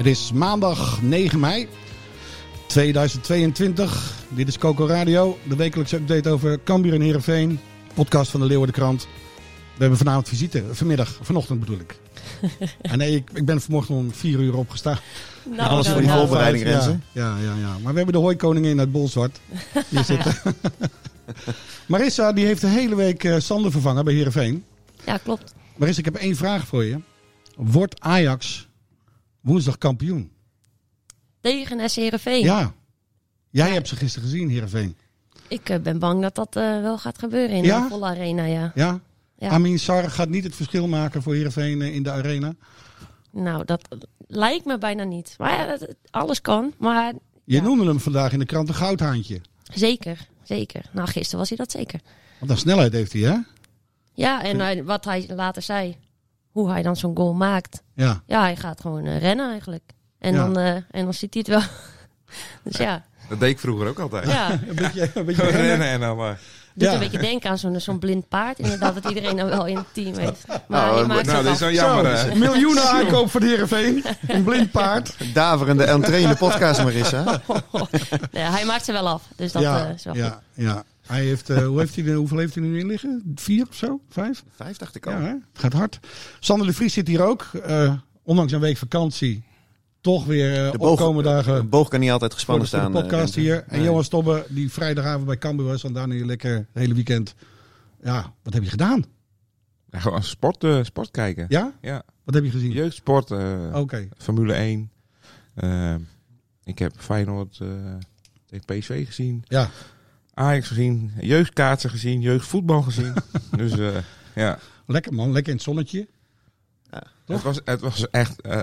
Het is maandag 9 mei 2022. Dit is Coco Radio, de wekelijkse update over Cambuur en Heerenveen. Podcast van de Leeuwarden Krant. We hebben vanavond visite, vanmiddag, vanochtend bedoel ik. en nee, ik, ik ben vanmorgen om 4 uur opgestaan. Nou, Alles voor die voorbereiding, ja, ja, ja. Maar we hebben de hooikoningin uit Bolzwart hier zitten. Marissa, die heeft de hele week eh, Sander vervangen bij Heerenveen. Ja, klopt. Marissa, ik heb één vraag voor je. Wordt Ajax woensdag kampioen? Tegen SC Heerenveen. Ja. Jij hebt ze gisteren gezien, Heerenveen. Ik eh, ben bang dat dat eh, wel gaat gebeuren in Ja? de volle arena, ja. Ja? Ja. Amin Sarr gaat niet het verschil maken voor Heerenveen eh, in de arena. Nou, dat lijkt me bijna niet. Maar alles kan. Maar Je noemde hem vandaag in de krant een goudhaantje. zeker, zeker. Nou, gisteren was hij dat zeker. Want aan snelheid heeft hij, hè? Ja, en wat hij later zei, hoe hij dan zo'n goal maakt. Ja. Ja, hij gaat gewoon eh, rennen eigenlijk. En, Ja. dan, eh, en dan ziet hij het wel. dus ja, Dat deed ik vroeger ook altijd. ja. Een beetje, een beetje rennen. rennen en dan... eh, doet Ja. een beetje denken aan zo'n zo'n blind paard. Inderdaad, dat iedereen dan wel in het team heeft. Maar Nou, je maakt nou, dit is wel jammer. Zo, miljoenen aankoop voor de Heerenveen. Een blind paard. Daverende entree podcast, Marissa. Nee, hij maakt ze wel af. Dus dat ja, eh, is wel goed. ja, ja. Hij heeft, eh, hoe heeft hij, de- hoeveel heeft hij nu in liggen? Vier of zo? Vijf? Vijf dacht ik al. Ja, hè? het gaat hard. Sander de Vries zit hier ook. Eh, ondanks een week vakantie. Toch weer uh, De boog, opkomende dagen. de boog kan niet altijd gespannen de, voor de staan. eh, podcast hier. En Nee. Johan Stobbe, die vrijdagavond bij Cambuur was. En daarna hier lekker het hele weekend. Ja, wat heb je gedaan? Ja, gewoon sport, eh, sport kijken. Ja? Ja. Wat heb je gezien? Jeugdsport, eh, Oké. Formule 1. Eh, ik heb Feyenoord eh, tegen PSV gezien. Ja. Ajax gezien. Jeugdkaatsen gezien. Jeugdvoetbal gezien. dus eh, ja. Lekker man, lekker in het zonnetje. Toch? Het was, het was echt, eh,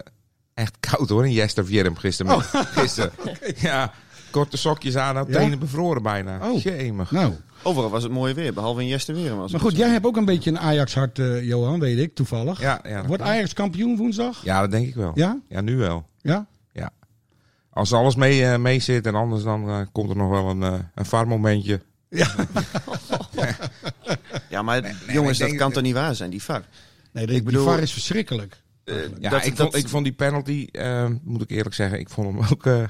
echt koud hoor in Jestervjerm gisteren. Oh. gisteren. Ja, korte sokjes aan, nou, Ja? tenen bevroren bijna. Oh. Jemig. Nou, Overal was het mooi weer, behalve in Jester weer. Was maar goed, jij hebt ook een beetje een Ajax-hart, eh, Johan, weet ik, toevallig. Ja, ja, Wordt. Ajax kampioen woensdag? ja, dat denk ik wel. Ja? Ja, nu wel. Ja? Als alles mee, eh, mee zit en anders dan eh, komt er nog wel een, uh, een VAR-momentje. Ja, maar nee, jongens, dat kan toch niet waar zijn, die VAR? Nee, de, Ik bedoel- die VAR is verschrikkelijk. Ja, dat- ik, dat- vond, ik vond die penalty, eh, moet ik eerlijk zeggen, ik vond hem ook eh,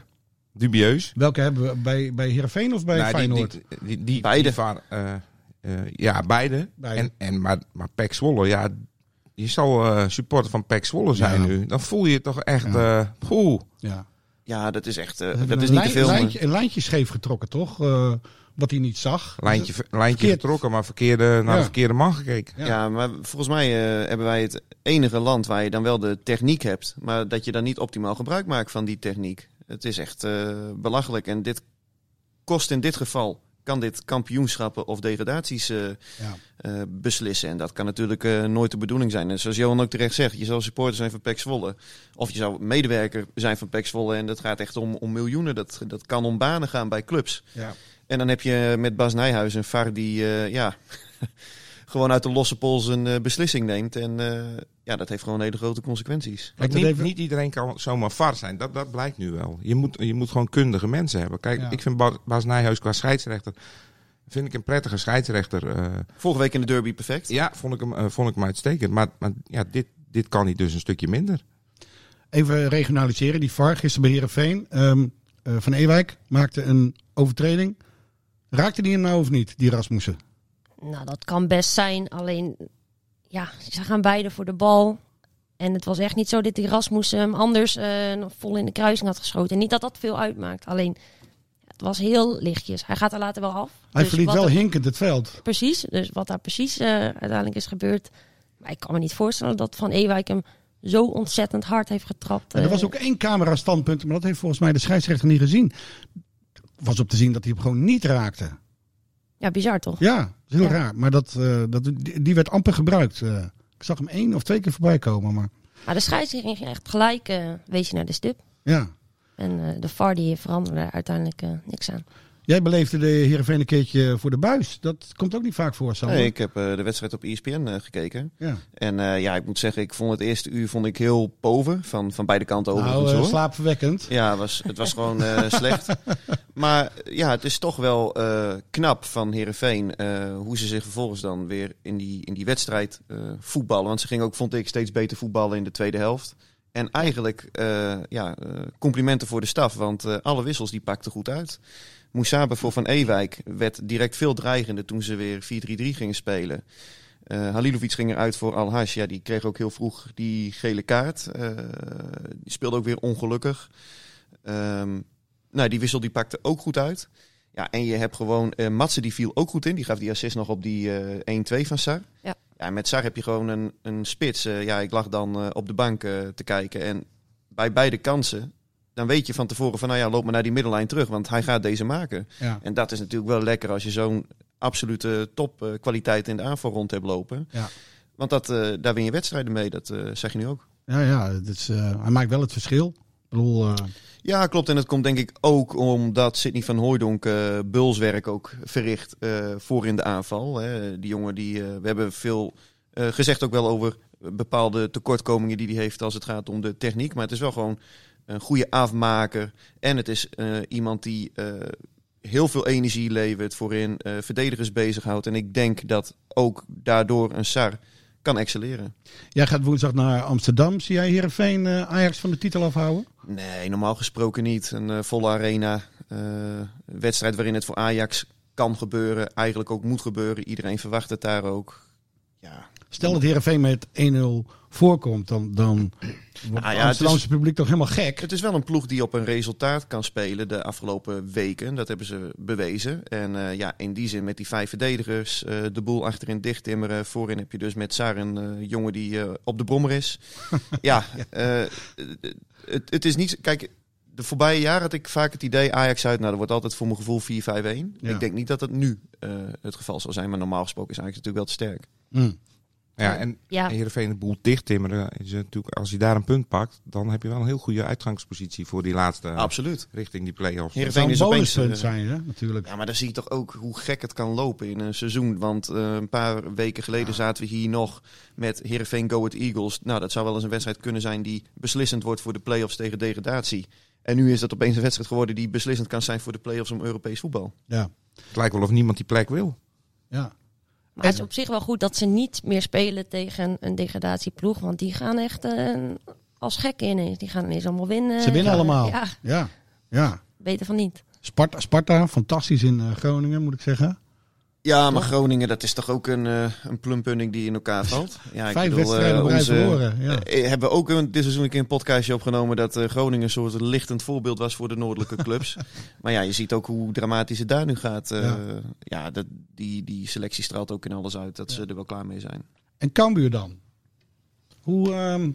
dubieus. Welke hebben we? Bij, bij Heerenveen of bij Nou, die- Feyenoord? Die, die, die, Beide. die VAR, eh, eh, ja, beide. Beide. En, en, maar, maar Pek Zwolle, ja, je eh, supporter van Pek Zwolle zijn Ja. nu. Dan voel je je toch echt, Ja. eh poeh. ja. Ja, dat is echt, eh, dat is een niet te veel. Lijntje, een lijntje scheef getrokken, toch? Eh, wat hij niet zag. Lijntje, lijntje Verkeerd. getrokken, maar verkeerde, naar Ja. de verkeerde man gekeken. Ja. Ja. maar volgens mij eh, hebben wij het enige land waar je dan wel de techniek hebt, maar dat je dan niet optimaal gebruik maakt van die techniek. Het is echt eh, belachelijk. En dit kost in dit geval, kan dit kampioenschappen of degradaties eh, Ja. eh, beslissen. En dat kan natuurlijk eh, nooit de bedoeling zijn. En zoals Johan ook terecht zegt, je zal supporter zijn van PEC Zwolle. Of je zou medewerker zijn van PEC Zwolle. En dat gaat echt om, om miljoenen. Dat, dat kan om banen gaan bij clubs. Ja. En dan heb je met Bas Nijhuis een VAR die ja, gewoon uit de losse pols een eh, beslissing neemt. En eh, ja, dat heeft gewoon hele grote consequenties. Kijk, niet, even- niet iedereen kan zomaar VAR zijn. Dat, dat blijkt nu wel. Je moet, je moet gewoon kundige mensen hebben. Kijk, Ja. ik vind Bas, Bas Nijhuis qua scheidsrechter... vind ik een prettige scheidsrechter. eh, Vorige week in de derby perfect. ja, vond ik hem, vond ik hem uitstekend. Maar, maar ja, dit, dit kan hij dus een stukje minder. Even regionaliseren. Die VAR gisteren bij Heerenveen. Ehm, eh, van Ewijk maakte een overtreding. Raakte die hem nou of niet, die Rasmussen? Nou, dat kan best zijn. Alleen ja, ze gaan beide voor de bal. En het was echt niet zo dat die hem anders eh, nog vol in de kruising had geschoten. Niet dat dat veel uitmaakt. Alleen, het was heel lichtjes. Hij gaat er later wel af. Hij Dus verliet wel er- hinkend het veld. Precies, dus wat daar precies eh, uiteindelijk is gebeurd. Maar ik kan me niet voorstellen dat Van Ewijk hem zo ontzettend hard heeft getrapt. En er eh. was ook één camera-standpunt, maar dat heeft volgens mij de scheidsrechter niet gezien. Was op te zien dat hij hem gewoon niet raakte. Ja, bizar toch? Ja, is heel Ja. raar. Maar dat, eh, dat, die, werd amper gebruikt. eh. ik zag hem één of twee keer voorbij komen. Maar Maar de scheidsrechter ging echt gelijk, eh wees je naar de stip. ja. En de VAR die veranderde er uiteindelijk niks aan. Jij beleefde de Heerenveen een keertje voor de buis. Dat komt ook niet vaak voor, Sander. Nee, ik heb eh, de wedstrijd op ESPN eh, gekeken. Ja. En eh, ja, ik moet zeggen, ik vond het eerste uur vond ik heel poven. Van, van beide kanten overigens Nou, slaapverwekkend. Ja, het was, het was gewoon slecht. Maar ja, het is toch wel knap van Herenveen hoe ze zich vervolgens dan weer in die, in die wedstrijd voetballen. Want ze gingen ook, vond ik, steeds beter voetballen in de tweede helft. En eigenlijk eh, ja, eh, complimenten voor de staf, want eh, alle wissels die pakten goed uit. Moesabe voor Van Ewijk werd direct veel dreigender toen ze weer 4-3-3 gingen spelen. Eh Halilovic ging eruit voor Al-Hash. Ja, die kreeg ook heel vroeg die gele kaart. Die speelde ook weer ongelukkig. Ehm, nou, die wissel die pakte ook goed uit. Ja, en je hebt gewoon... eh Matsen die viel ook goed in. Die gaf die assist nog op die eh 1-2 van Sar. Ja. ja, met Sar heb je gewoon een, een spits. Eh, ja, ik lag dan eh, op de bank eh, te kijken. En bij beide kansen... Dan weet je van tevoren van, nou ja, loop maar naar die middellijn terug. Want hij gaat deze maken. Ja. En dat is natuurlijk wel lekker als je zo'n absolute topkwaliteit in de aanval rond hebt lopen. Ja. Want dat, eh, daar win je wedstrijden mee, dat zeg je nu ook. Ja, ja het is, eh, hij maakt wel het verschil. Eh, Ja, klopt. En het komt denk ik ook omdat Sidney van Hooijdonk eh bulswerk ook verricht eh, voor in de aanval. Hè. Die jongen, die, we hebben veel gezegd ook wel over bepaalde tekortkomingen die hij heeft als het gaat om de techniek. Maar het is wel gewoon een goede afmaker. En het is iemand die heel veel energie levert voorin, verdedigers bezighoudt. En ik denk dat ook daardoor een Sar kan excelleren. jij gaat woensdag naar Amsterdam. Zie jij Heerenveen eh Ajax van de titel afhouden? Nee, normaal gesproken niet. Een eh, volle arena. eh, wedstrijd waarin het voor Ajax kan gebeuren. Eigenlijk ook moet gebeuren. Iedereen verwacht het daar ook. Ja, Stel dat Heerenveen met 1-0 voorkomt, dan, dan wordt Ah ja, het Amsterdamse het publiek toch helemaal gek. Het is wel een ploeg die op een resultaat kan spelen de afgelopen weken. Dat hebben ze bewezen. En eh, ja, in die zin met die vijf verdedigers, eh, de boel achterin dicht timmeren. Voorin heb je dus met Sar een eh, jongen die op de brommer is. ja, het, het is niet... Kijk, de voorbije jaren had ik vaak het idee Ajax uit. Nou, dat wordt altijd voor mijn gevoel 4-5-1. Ja. Ik denk niet dat het nu het geval zal zijn. Maar normaal gesproken is Ajax natuurlijk wel te sterk. Mm. Ja, en Ja, Heerenveen de boel dicht timmeren. Is natuurlijk, als hij daar een punt pakt, dan heb je wel een heel goede uitgangspositie voor die laatste Absoluut. richting die play-offs. Heerenveen- een is opeens, bonuspunt eh, zijn, hè, natuurlijk. Ja, maar dan zie je toch ook hoe gek het kan lopen in een seizoen. Want eh, een paar weken geleden zaten we hier nog met Heerenveen Go Ahead Eagles. Nou, dat zou wel eens een wedstrijd kunnen zijn die beslissend wordt voor de play-offs tegen degradatie. En nu is dat opeens een wedstrijd geworden die beslissend kan zijn voor de play-offs om Europees voetbal. Ja, Het lijkt wel of niemand die plek wil. ja. Maar het is op zich wel goed dat ze niet meer spelen tegen een degradatieploeg. Want die gaan echt eh, als gekken ineens. Die gaan ineens allemaal winnen. Ze winnen Gaan- allemaal. Ja, Ja, ja. beter van niet. Sparta, Sparta, fantastisch in eh, Groningen, moet ik zeggen. Ja, maar Groningen, dat is toch ook een, eh een plumpunning die in elkaar valt. Ja, ik Vijf bedoel, eh, wedstrijden op rij onze- verloren. Ja. Eh, hebben we ook een, dit seizoen een keer een podcastje opgenomen dat eh, Groningen een soort lichtend voorbeeld was voor de noordelijke clubs. maar ja, je ziet ook hoe dramatisch het daar nu gaat. Eh, Ja. ja, dat, die, die selectie straalt ook in alles uit dat ze er wel klaar mee zijn. En Cambuur dan? Hoe, ehm,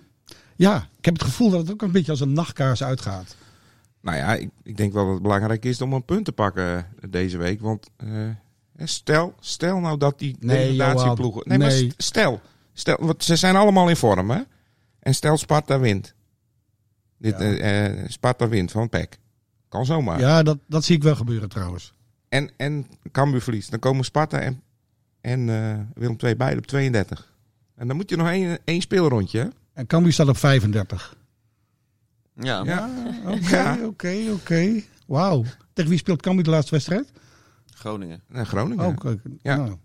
ja, ik heb het gevoel dat het ook een beetje als een nachtkaars uitgaat. Nou ja, ik, ik denk wel dat het belangrijk is om een punt te pakken deze week. Want eh, stel, stel nou dat die Nee, degradatieploegen... Maar nee. st- stel, stel, want ze zijn allemaal in vorm, hè? En stel Sparta wint. Dit, Ja. eh, eh, Sparta wint van PEC. Kan zomaar. Ja, dat, dat zie ik wel gebeuren trouwens. En, en Cambuur verliest. Dan komen Sparta en, en eh, Willem II beide op 32. En dan moet je nog één, één speelrondje, hè? En Cambuur staat op 35. Ja. Oké, oké, oké. Wauw. Tegen wie speelt Cambuur de laatste wedstrijd? Groningen. En Groningen. Oh. Ja. Nou. Oh.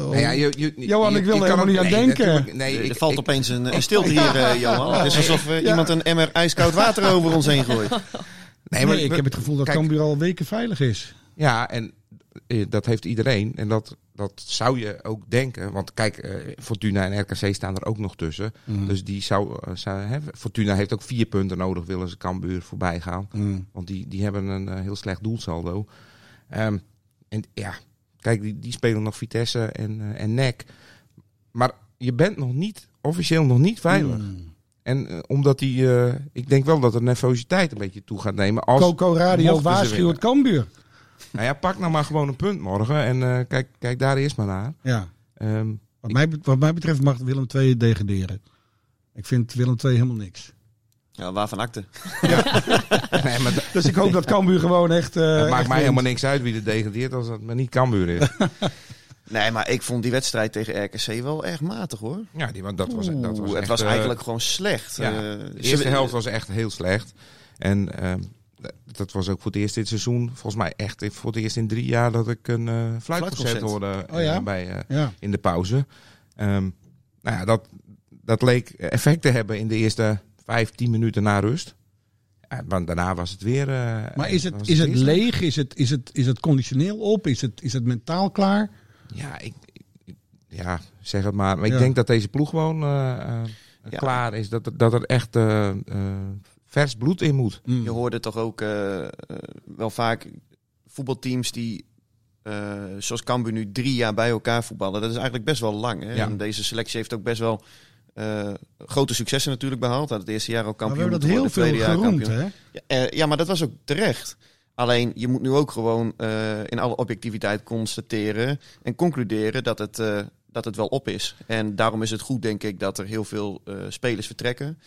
Nou ja, je, je, Johan, je- ik wil er helemaal niet aan nee, denken. Nee, er valt ik- opeens een, een stilte hier, eh, Johan. Het is alsof eh, Ja. iemand een emmer ijskoud water over ons heen gooit. nee, maar Nee, ik we- heb het gevoel dat kijk, Cambuur al weken veilig is. Ja, en eh, dat heeft iedereen. En dat dat zou je ook denken. Want kijk, eh, Fortuna en RKC staan er ook nog tussen. Mm. Dus die zou, eh, zou hè, Fortuna heeft ook vier punten nodig, willen ze Cambuur voorbij gaan. Mm. Want die, die hebben een eh, heel slecht doelsaldo. Ehm, en ja, kijk, die, die spelen nog Vitesse en, eh, en NEC. Maar je bent nog niet, officieel nog niet veilig. Mm. En eh, omdat die, eh, ik denk wel dat de nervositeit een beetje toe gaat nemen. Als, Coco Radio waarschuwt Cambuur. nou ja, pak nou maar gewoon een punt morgen en kijk, kijk daar eerst maar naar. Ja. Ehm, Wat mij, wat mij betreft mag Willem II degraderen. Ik vind Willem II helemaal niks. Ja, waarvan akte? nee, maar Dus ik hoop dat Cambuur gewoon echt... eh, het maakt echt mij helemaal niks uit wie er degradeert als het maar niet Cambuur is. Nee, maar ik vond die wedstrijd tegen RKC wel erg matig hoor. ja, die, want dat was, dat was het echt, was eh, eigenlijk gewoon slecht. ja, Eh, de eerste helft was echt heel slecht. En ehm, dat was ook voor het eerst dit seizoen. Volgens mij echt voor het eerst in drie jaar dat ik een eh fluitconcert hoorde Oh ja? bij, eh, Ja. in de pauze. Ehm, nou ja, dat, dat leek effect te hebben in de eerste vijf, tien minuten na rust. Ja, want daarna was het weer... eh, Maar is het, is het weer leeg? Is het, is, het, is het conditioneel op? Is het, is het mentaal klaar? Ja, ik, ik- ja, zeg het maar. Maar Ja. ik denk dat deze ploeg gewoon eh, eh, Ja. klaar is. Dat, er- dat er echt eh, eh, vers bloed in moet. Mm. Je hoorde toch ook wel vaak voetbalteams die, eh, zoals Cambuur nu, drie jaar bij elkaar voetballen. Dat is eigenlijk best wel lang. Hè? Ja. En deze selectie heeft ook best wel eh, grote successen natuurlijk behaald. Had het eerste jaar al Maar we kampioen hebben dat heel veel tweede jaar geroemd, kampioen. hè? Ja, eh, ja, maar dat was ook terecht. Alleen, je moet nu ook gewoon eh, in alle objectiviteit constateren en concluderen dat het, eh, dat het wel op is. En daarom is het goed, denk ik, dat er heel veel eh, spelers vertrekken.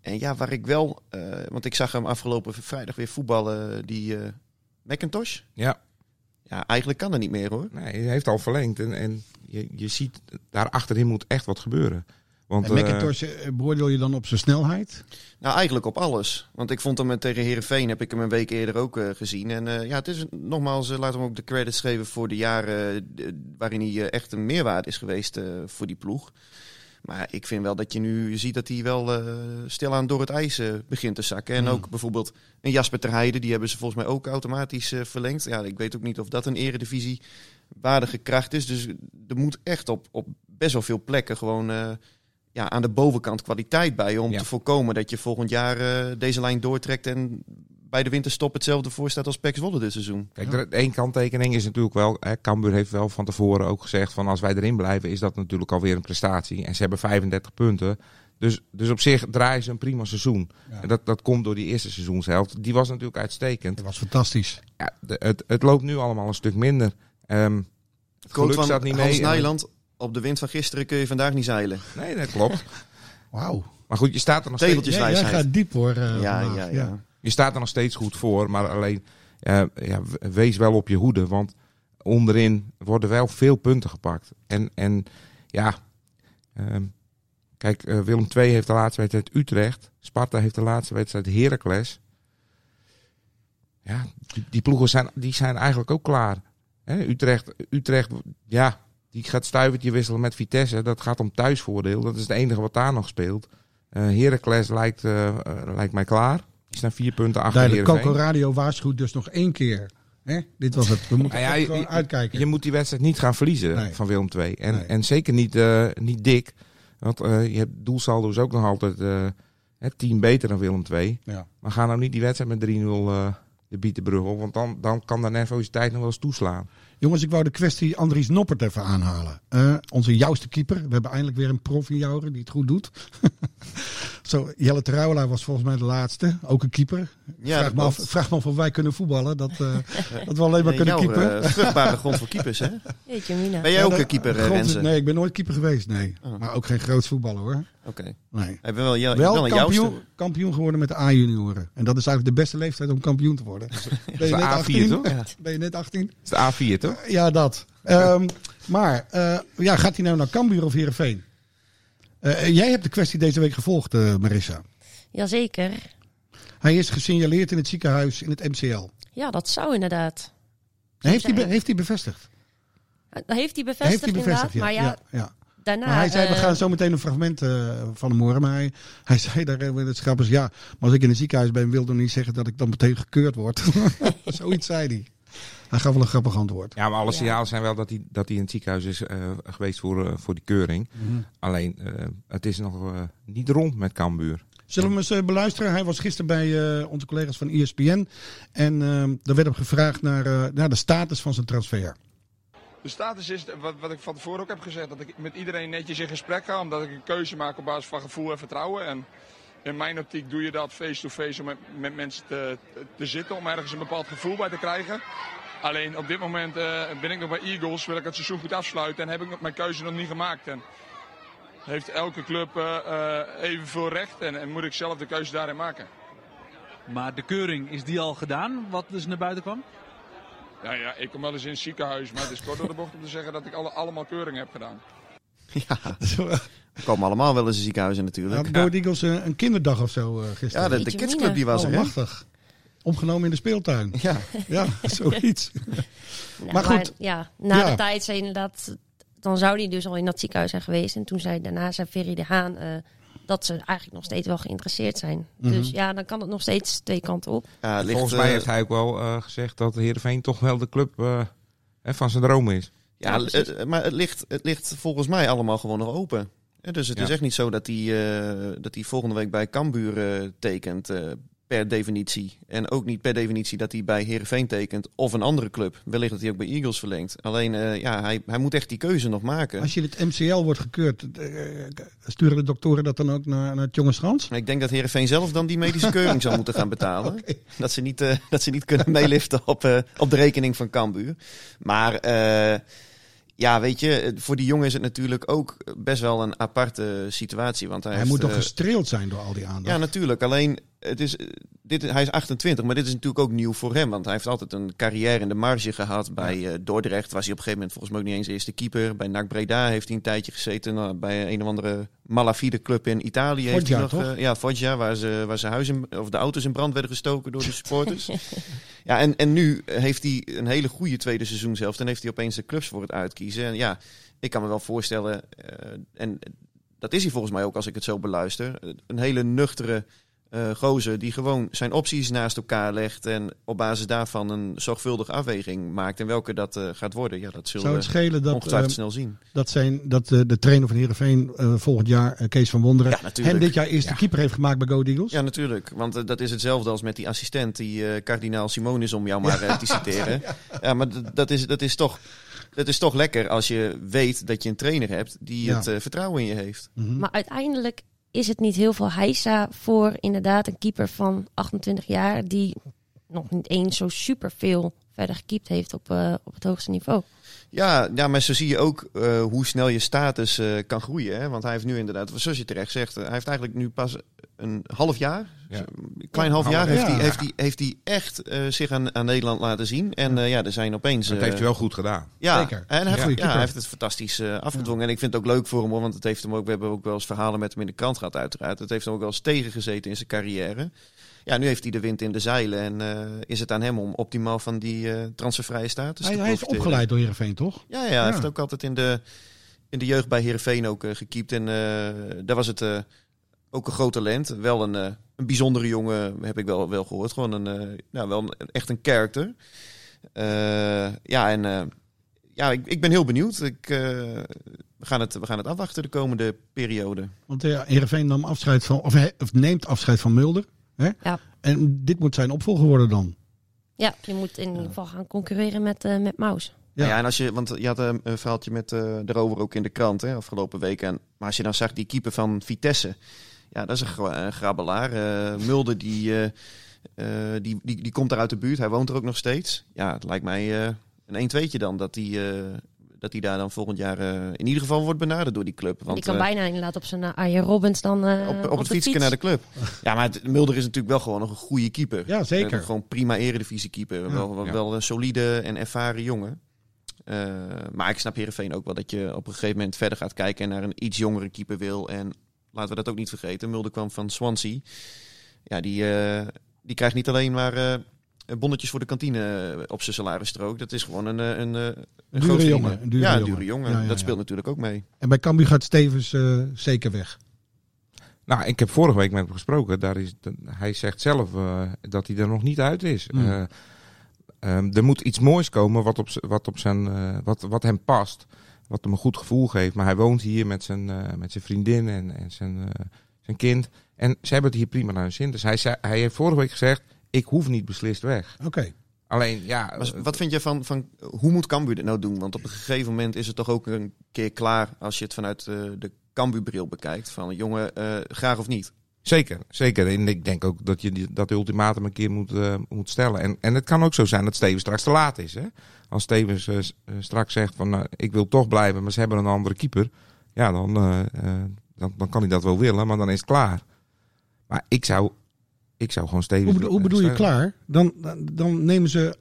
En ja, waar ik wel, eh, want ik zag hem afgelopen vrijdag weer voetballen, die eh McIntosh. Ja, Ja, eigenlijk kan dat niet meer hoor. nee, hij heeft al verlengd. En, en je, je ziet, daar achterin moet echt wat gebeuren. Want, En eh, McIntosh eh, beoordeel je dan op zijn snelheid? Nou, eigenlijk op alles. Want ik vond hem eh, tegen Herenveen heb ik hem een week eerder ook gezien. En eh, ja, het is nogmaals, laten we hem ook de credits geven voor de jaren waarin hij echt een meerwaarde is geweest eh, voor die ploeg. Maar ik vind wel dat je nu ziet dat hij wel eh, stilaan door het ijs begint te zakken. En Hmm. ook bijvoorbeeld een Jasper Terheide, die hebben ze volgens mij ook automatisch eh, verlengd. Ja, ik weet ook niet of dat een eredivisie waardige kracht is. Dus er moet echt op, op best wel veel plekken gewoon eh, ja, aan de bovenkant kwaliteit bij. Om Ja. te voorkomen dat je volgend jaar eh, deze lijn doortrekt en bij de winterstop hetzelfde voorstaat als Pex Wolle dit seizoen. Kijk, er, één kanttekening is natuurlijk wel... Hè, Cambuur heeft wel van tevoren ook gezegd van als wij erin blijven... is dat natuurlijk alweer een prestatie. En ze hebben 35 punten. Dus, dus op zich draaien ze een prima seizoen. Ja. En dat, dat komt door die eerste seizoenshelft. Die was natuurlijk uitstekend. Dat was fantastisch. Ja, de- het, het loopt nu allemaal een stuk minder. Ehm het Quote geluk van staat niet Hans mee. Nijland, op de wind van gisteren kun je vandaag niet zeilen. Nee, dat klopt. Wauw. Maar goed, je staat er nog steeds, Tegeltjes Ja, gaat diep hoor. eh, Ja, ja, ja. je staat er nog steeds goed voor. Maar alleen, eh, ja, wees wel op je hoede. Want onderin worden wel veel punten gepakt. En, en ja, ehm, kijk, eh, Willem II heeft de laatste wedstrijd Utrecht. Sparta heeft de laatste wedstrijd Heracles. Ja, die, die ploegen zijn, die zijn eigenlijk ook klaar. Hè, Utrecht, Utrecht, ja, die gaat stuivertje wisselen met Vitesse. Dat gaat om thuisvoordeel. Dat is het enige wat daar nog speelt. Eh Heracles lijkt, eh, eh, lijkt mij klaar. Die staan vier punten achter Duidelijk. Coco Radio waarschuwt dus nog één keer. Hè? Dit was het. We moeten Nou ja, je- uitkijken. Je moet die wedstrijd niet gaan verliezen Nee. van Willem II. En, Nee. en zeker niet, niet dik. Want je hebt doelsaldo's ook nog altijd het team beter dan Willem II. ja. Maar ga nou niet die wedstrijd met 3-0 eh de Bietenbrug op. Want dan, dan kan de nervositeit nog wel eens toeslaan. Jongens, ik wou de kwestie Andries Noppert even aanhalen. Eh, onze jouwste keeper. We hebben eindelijk weer een prof in jouwer die het goed doet. Zo, Jelle Terouwelaar was volgens mij de laatste. Ook een keeper. Ja, vraag, me af, vraag me af of wij kunnen voetballen. Dat, eh, dat we alleen maar kunnen jouw, keeper. eh, vruchtbare grond voor keepers, hè? Jeetje, Mina. Ben jij ook Ja, een keeper, grond- Renze? Nee, ik ben nooit keeper geweest. Nee. Oh. Maar ook geen groot voetballer hoor. Oké. Nee. Ik ben wel, jou, Wel, kampioen, kampioen geworden met de A-junioren. En dat is eigenlijk de beste leeftijd om kampioen te worden. Ben je de net A4 18? toch? Ja. Ben je net 18? Dat is de A4 toch? Ja, dat. Ehm, maar eh, ja, gaat hij nou naar Cambuur of Heerenveen? Eh, jij hebt de kwestie deze week gevolgd, eh, Marissa. Jazeker. Hij is gesignaleerd in het ziekenhuis in het MCL. Ja, dat zou inderdaad. Heeft hij, heeft hij bevestigd? Heeft hij bevestigd, heeft hij bevestigd, inderdaad. ja. Maar ja, ja, ja. daarna... Maar hij zei, we eh, gaan zo meteen een fragment eh, van hem horen. Maar hij, hij zei daar, eh, het grappig ja, maar als ik in een ziekenhuis ben, wil dat niet zeggen dat ik dan meteen gekeurd word. Zoiets zei hij. Hij gaf wel een grappig antwoord. Ja, maar alle Ja. signalen zijn wel dat hij, dat hij in het ziekenhuis is eh, geweest voor, eh, voor die keuring. Alleen, eh, het is nog niet rond met Cambuur. Zullen we hem eens beluisteren? Hij was gisteren bij eh, onze collega's van ESPN. En ehm daar werd hem gevraagd naar, eh, naar de status van zijn transfer. De status is, wat, wat ik van tevoren ook heb gezegd, dat ik met iedereen netjes in gesprek ga. Omdat ik een keuze maak op basis van gevoel en vertrouwen. En in mijn optiek doe je dat face-to-face om met, met mensen te, te zitten. Om ergens een bepaald gevoel bij te krijgen. Alleen op dit moment eh, ben ik nog bij Eagles, wil ik het seizoen goed afsluiten. En heb ik mijn keuze nog niet gemaakt. En heeft elke club eh eh, evenveel recht en, en moet ik zelf de keuze daarin maken. Maar de keuring, is die al gedaan, wat dus naar buiten kwam? Ja, ja, ik kom wel eens in het ziekenhuis, maar het is kort door de bocht om te zeggen dat ik alle, allemaal keuringen heb gedaan. Ja, we komen allemaal wel eens in ziekenhuizen natuurlijk. Go Ahead Eagles een, een kinderdag of zo eh, Ja, gisteren? de, de kidsclub die was er, machtig. Opgenomen in de speeltuin. Ja. Ja, zoiets. Nou, Maar goed. ja, na Ja. de tijd zei inderdaad... Dan zou hij dus al in dat ziekenhuis zijn geweest. En toen zei daarna zei Ferry de Haan... eh, dat ze eigenlijk nog steeds wel geïnteresseerd zijn. Mhm. Dus ja, dan kan het nog steeds twee kanten op. Ja, ligt, Volgens mij eh, heeft hij ook wel eh, gezegd dat Heerenveen toch wel de club eh, hè, van zijn droom is. Ja, Ja, maar het ligt, het ligt volgens mij allemaal gewoon nog open. Ja, dus het Ja. is echt niet zo dat hij, eh, dat hij volgende week bij Cambuur eh, tekent eh, per definitie. En ook niet per definitie dat hij bij Heerenveen tekent of een andere club. Wellicht dat hij ook bij Eagles verlengt. Alleen, eh, ja, hij, hij moet echt die keuze nog maken. Als je het MCL wordt gekeurd, eh, sturen de doktoren dat dan ook naar, naar het Jongenschans? Ik denk dat Heerenveen zelf dan die medische keuring zal moeten gaan betalen. dat, ze niet, eh, dat ze niet kunnen meeliften op, eh, op de rekening van Cambuur. Maar eh, ja, weet je, voor die jongen is het natuurlijk ook best wel een aparte situatie. Want hij, Hij heeft, moet toch eh, gestreeld zijn door al die aandacht? Ja, natuurlijk. Alleen, het is, eh, dit, hij is 28, maar dit is natuurlijk ook nieuw voor hem. Want hij heeft altijd een carrière in de marge gehad. Bij eh, Dordrecht was hij op een gegeven moment volgens mij ook niet eens eerste keeper. Bij NAC Breda heeft hij een tijdje gezeten. Nou, bij een of andere malafide club in Italië. heeft hij Foggia, nog, toch? eh, ja, Foggia, waar, ze, waar zijn huis in, of de auto's in brand werden gestoken door de supporters. ja, en, en nu heeft hij een hele goede tweede seizoen zelf. Dan heeft hij opeens de clubs voor het uitkiezen. En ja, ik kan me wel voorstellen, eh, en dat is hij volgens mij ook als ik het zo beluister, een hele nuchtere eh gozer die gewoon zijn opties naast elkaar legt en op basis daarvan een zorgvuldige afweging maakt. En welke dat eh, gaat worden, ja, dat zullen Zou het we schelen dat, ongetwijfeld eh, snel zien. dat, zijn, dat eh, de trainer van Heerenveen eh, volgend jaar, Kees van Wonderen, Ja, natuurlijk. hem dit jaar eerste keeper heeft gemaakt bij Go Eagles? Ja, natuurlijk. Want dat is hetzelfde als met die assistent, die eh, kardinaal Simon is, om jou maar eh, te citeren. Ja, maar dat is, dat, is toch, dat is toch lekker als je weet dat je een trainer hebt die Ja. het vertrouwen in je heeft. Maar uiteindelijk is het niet heel veel heisa voor inderdaad een keeper van 28 jaar... die nog niet eens zo super veel verder gekiept heeft op, eh, op het hoogste niveau. Ja, ja, maar zo zie je ook eh, hoe snel je status eh, kan groeien. Hè? Want hij heeft nu inderdaad, zoals je terecht zegt, hij heeft eigenlijk nu pas een half jaar, Ja. een klein half Half jaar, heeft, Ja. hij, heeft, hij, heeft hij echt eh, zich aan, aan Nederland laten zien. En eh, ja, er zijn opeens... Dat eh, heeft hij wel goed gedaan. Ja, Zeker. en hij, heeft, ja, hij heeft het fantastisch eh, afgedwongen. En ik vind het ook leuk voor hem, hoor, want het heeft hem ook, we hebben ook wel eens verhalen met hem in de krant gehad, uiteraard. Het heeft hem ook wel eens tegengezeten in zijn carrière. Ja, nu heeft hij de wind in de zeilen en eh, is het aan hem om optimaal van die eh, transfervrije status Hij, te hij is opgeleid door Heerenveen, toch? Ja, ja, hij Ja. heeft ook altijd in de, in de jeugd bij Heerenveen ook eh, gekiept. En eh, daar was het eh, ook een groot talent. Wel een, eh, een bijzondere jongen, heb ik wel, wel gehoord. Gewoon een, eh, nou, wel een, echt een character. Eh, ja, en eh, ja, ik, ik ben heel benieuwd. Ik, eh, we, gaan het, we gaan het afwachten de komende periode. Want uh, Heerenveen nam afscheid van, of, neemt afscheid van Mulder. Hè? Ja. En dit moet zijn opvolger worden dan. Ja, je moet in ieder geval gaan concurreren met, eh met Maus. Ja. Ja. ja, en als je, want je had een, een verhaaltje met eh daarover ook in de krant hè, afgelopen week. En, maar als je dan zag die keeper van Vitesse, ja, dat is een, gra- een grabbelaar. Eh, Mulder die, eh, eh, die, die, die komt daar uit de buurt, hij woont er ook nog steeds. Ja, het lijkt mij eh, een 1-2'tje dan dat hij eh, dat hij daar dan volgend jaar eh, in ieder geval wordt benaderd door die club. Want die kan eh, bijna inderdaad op zijn uh, Arjen Robbins dan eh, op, op, het de fietsje fiets. naar de club. Ja, maar het- Mulder is natuurlijk wel gewoon nog een goede keeper. Ja, zeker. Gewoon prima eredivisie keeper. Ja. wel, wel, Ja. wel een solide en ervaren jongen. Eh, maar ik snap Heerenveen ook wel dat je op een gegeven moment verder gaat kijken en naar een iets jongere keeper wil. En laten we dat ook niet vergeten. Mulder kwam van Swansea. Ja, die, eh, die krijgt niet alleen maar eh, bonnetjes voor de kantine eh, op zijn salarisstrook. Dat is gewoon een, een, eh, een Dure groot jongen, een dure ja, een jongen. dure jongen. Ja, ja, dat ja. speelt natuurlijk ook mee. En bij Cambuur gaat Stevens eh, zeker weg. Nou, ik heb vorige week met hem gesproken. Daar is, hij zegt zelf eh, dat hij er nog niet uit is. Hmm. Eh, ehm, er moet iets moois komen wat, op, wat, op zijn, eh, wat, wat hem past. Wat hem een goed gevoel geeft. Maar hij woont hier met zijn, eh, met zijn vriendin en, en zijn, eh, zijn kind. En ze hebben het hier prima naar hun zin. Dus hij, zei, hij heeft vorige week gezegd, ik hoef niet beslist weg. Oké. Alleen, ja... Maar wat vind je van, van hoe moet Cambuur dit nou doen? Want op een gegeven moment is het toch ook een keer klaar als je het vanuit eh, de Cambuur-bril bekijkt. Van jongen, eh, graag of niet. Zeker, zeker. En ik denk ook dat je die, dat ultimatum een keer moet, eh, moet stellen. En, en het kan ook zo zijn dat Steven straks te laat is. Hè? Als Stevens eh, eh, straks zegt van nou, ik wil toch blijven, maar ze hebben een andere keeper. Ja, dan, dan, dan kan hij dat wel willen, maar dan is het klaar. Maar ik zou, ik zou gewoon Stevens... Hoe, bedo- hoe bedoel je klaar? Dan, dan nemen ze...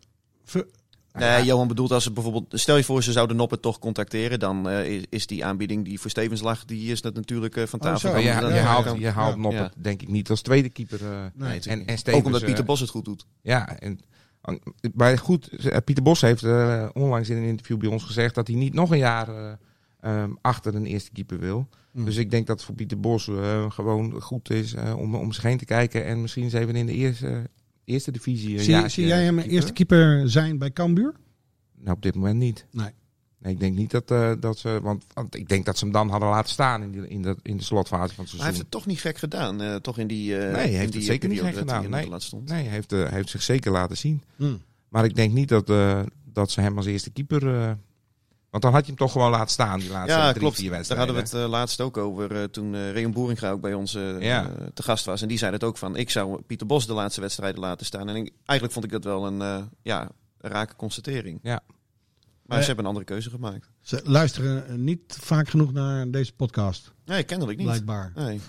Nee, Johan bedoelt als ze bijvoorbeeld, stel je voor ze zouden Noppet toch contacteren, dan eh, is, is die aanbieding die voor Stevens lag, die is dat natuurlijk eh, van Oh, tafel. zo. Maar Dan- je, dan- haalt, je haalt Ja. Noppert denk ik niet als tweede keeper. eh, Nee, en, en Stevens, Ook omdat Pieter eh, Bos het goed doet. Ja, en, maar goed, eh, Pieter Bos heeft eh, onlangs in een interview bij ons gezegd dat hij niet nog een jaar eh, ehm, achter een eerste keeper wil. Hmm. Dus ik denk dat het voor Pieter Bos eh, gewoon goed is eh, om, om zich heen te kijken en misschien eens even in de eerste, eerste divisie. een zie, jaartje zie jij hem keeper. eerste keeper zijn bij Cambuur? Nou, op dit moment niet. Nee. Nee, ik denk niet dat, eh, dat ze. Want, want ik denk dat ze hem dan hadden laten staan in, die, in, de, in de slotfase van het Maar hij heeft seizoen. het toch niet gek gedaan, eh, toch in die. eh, Nee, hij in heeft die het zeker niet periode gek gedaan. in Nee. Stond. Nee, hij heeft, eh, hij heeft zich zeker laten zien. Hmm. Maar ik denk niet dat, eh, dat ze hem als eerste keeper. Want dan had je hem toch gewoon laten staan, die laatste Ja, drie, klopt. vier Daar wedstrijden. hadden we het eh, laatst ook over eh, toen eh Reon Boeringa ook bij ons Ja. te gast was. En die zei het ook van, ik zou Pieter Bos de laatste wedstrijden laten staan. En ik- eigenlijk vond ik dat wel een, eh, ja, rake constatering. Ja. Maar ze hebben een andere keuze gemaakt. Ze luisteren niet vaak genoeg naar deze podcast, Nee, kennelijk niet. blijkbaar. Nee.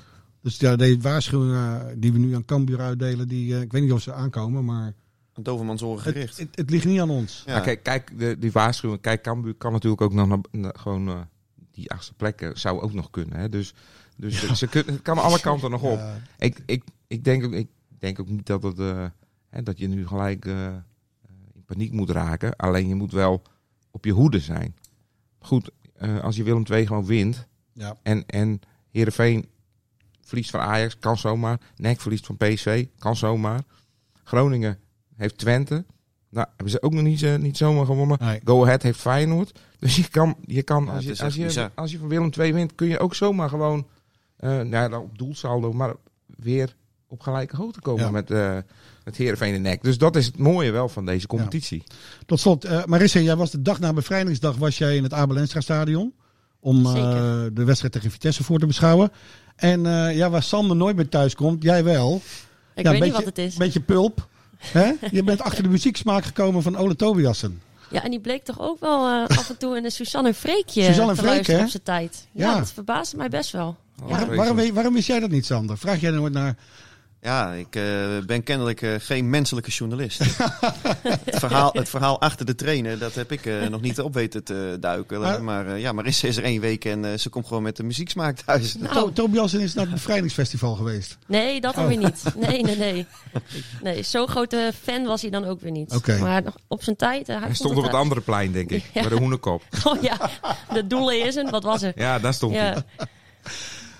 Dus ja, deze waarschuwingen die we nu aan Cambuur uitdelen, die, ik weet niet of ze aankomen, maar Een dovermans oren het, gericht. het, het ligt niet aan ons. Ja. Kijk, kijk de, die waarschuwing. Kijk, Cambuur kan natuurlijk ook nog naar, naar- gewoon eh, die achtste plekken zou ook nog kunnen. Hè? Dus, dus ze kunnen, het kan alle kanten nog op. Ja. Ik, ik, ik, denk, ook- ik denk ook niet dat, het, eh, hè, dat je nu gelijk eh, eh, in paniek moet raken. Alleen je moet wel op je hoede zijn. Goed, eh, als je Willem II gewoon wint. Ja. En, en Heerenveen verliest van Ajax, kan zomaar. NEC verliest van PSV, kan zomaar. Groningen heeft Twente. Nou, hebben ze ook nog niet, eh, niet zomaar gewonnen. Nee. Go Ahead heeft Feyenoord. Dus je kan, je kan Ja, als, je, als, je, als je van Willem II wint, kun je ook zomaar gewoon, eh nou, ja, op doelsaldo, maar weer op gelijke hoogte komen Ja. met, eh met Heerenveen en NEC. Dus dat is het mooie wel van deze competitie. Tot slot, eh Marissa, jij was de dag na bevrijdingsdag was jij in het Abel Enstra stadion. Om eh, de wedstrijd tegen Vitesse voor te beschouwen. En eh, ja, waar Sander nooit meer thuis komt, jij wel. Ik Ja, weet een niet beetje- wat het is. Beetje pulp. Hè? Je bent achter de muzieksmaak gekomen van Ole Tobiassen. Ja, en die bleek toch ook wel eh, af en toe in een Suzanne Freekje Suzanne te Freek, luisteren hè? op zijn tijd. Ja, Ja. dat verbaasde mij best wel. Waarom, waarom, weet- waarom wist jij dat niet, Sander? Vraag jij nooit naar... Ja, ik eh, ben kennelijk eh, geen menselijke journalist. het, verhaal, het verhaal achter de trainer, dat heb ik eh, nog niet op weten te duiken. Maar- Maar, eh, ja, Marissa is er één week en eh, ze komt gewoon met de muzieksmaak thuis. Nou. To- Tobiassen is naar het bevrijdingsfestival geweest. Nee, dat dan Oh. weer niet. Nee, nee, nee. Nee, zo'n grote fan was hij dan ook weer niet. Oké. Maar op zijn tijd... hij Hij stond op het andere plein, denk ik. Ja. Bij de Hoenekop. Oh ja, de doelen is een, wat was er? Ja, daar stond hij. Ja.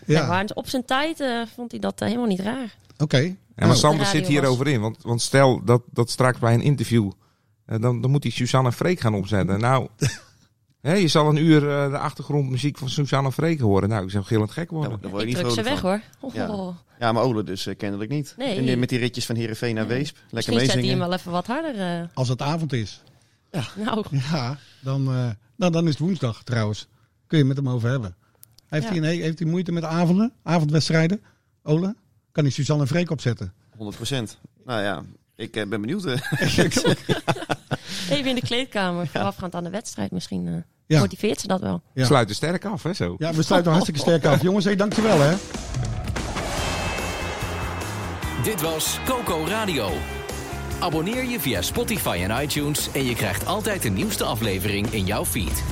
Ja, Ja, maar op zijn tijd eh, vond hij dat helemaal niet raar. Oké. Ja, maar Nou, Sander zit hierover in. Want, want stel dat, dat straks bij een interview. eh, dan, dan moet hij Suzanne en Freek gaan opzetten. Nou, hè, je zal een uur eh, de achtergrondmuziek van Suzanne en Freek horen. Nou, ik zou gillend gek worden. Daar word je Ik niet druk ze weg van. hoor. Oh, Ja. Ja, maar Ole dus eh, kennelijk niet. Nee. En met die ritjes van Heerenveen naar Nee. Weesp. Lekker Misschien zet hij hem wel even wat harder. eh. Als het avond is. nou, Ja, dan, eh, nou, dan is het woensdag trouwens. Kun je het met hem over hebben. Heeft, Ja. hij, een, heeft hij moeite met avonden, avondwedstrijden? Ole? Kan hij Suzanne en Freek opzetten? 100 procent. Nou ja, ik eh, ben benieuwd. even in de kleedkamer, voorafgaand aan de wedstrijd misschien. eh, Ja. Motiveert ze dat wel. Ja. Sluiten sterk af, hè, zo. Ja, we sluiten hartstikke sterk af. Jongens, hey, dankjewel hè. Dit was Coco Radio. Abonneer je via Spotify en iTunes en je krijgt altijd de nieuwste aflevering in jouw feed.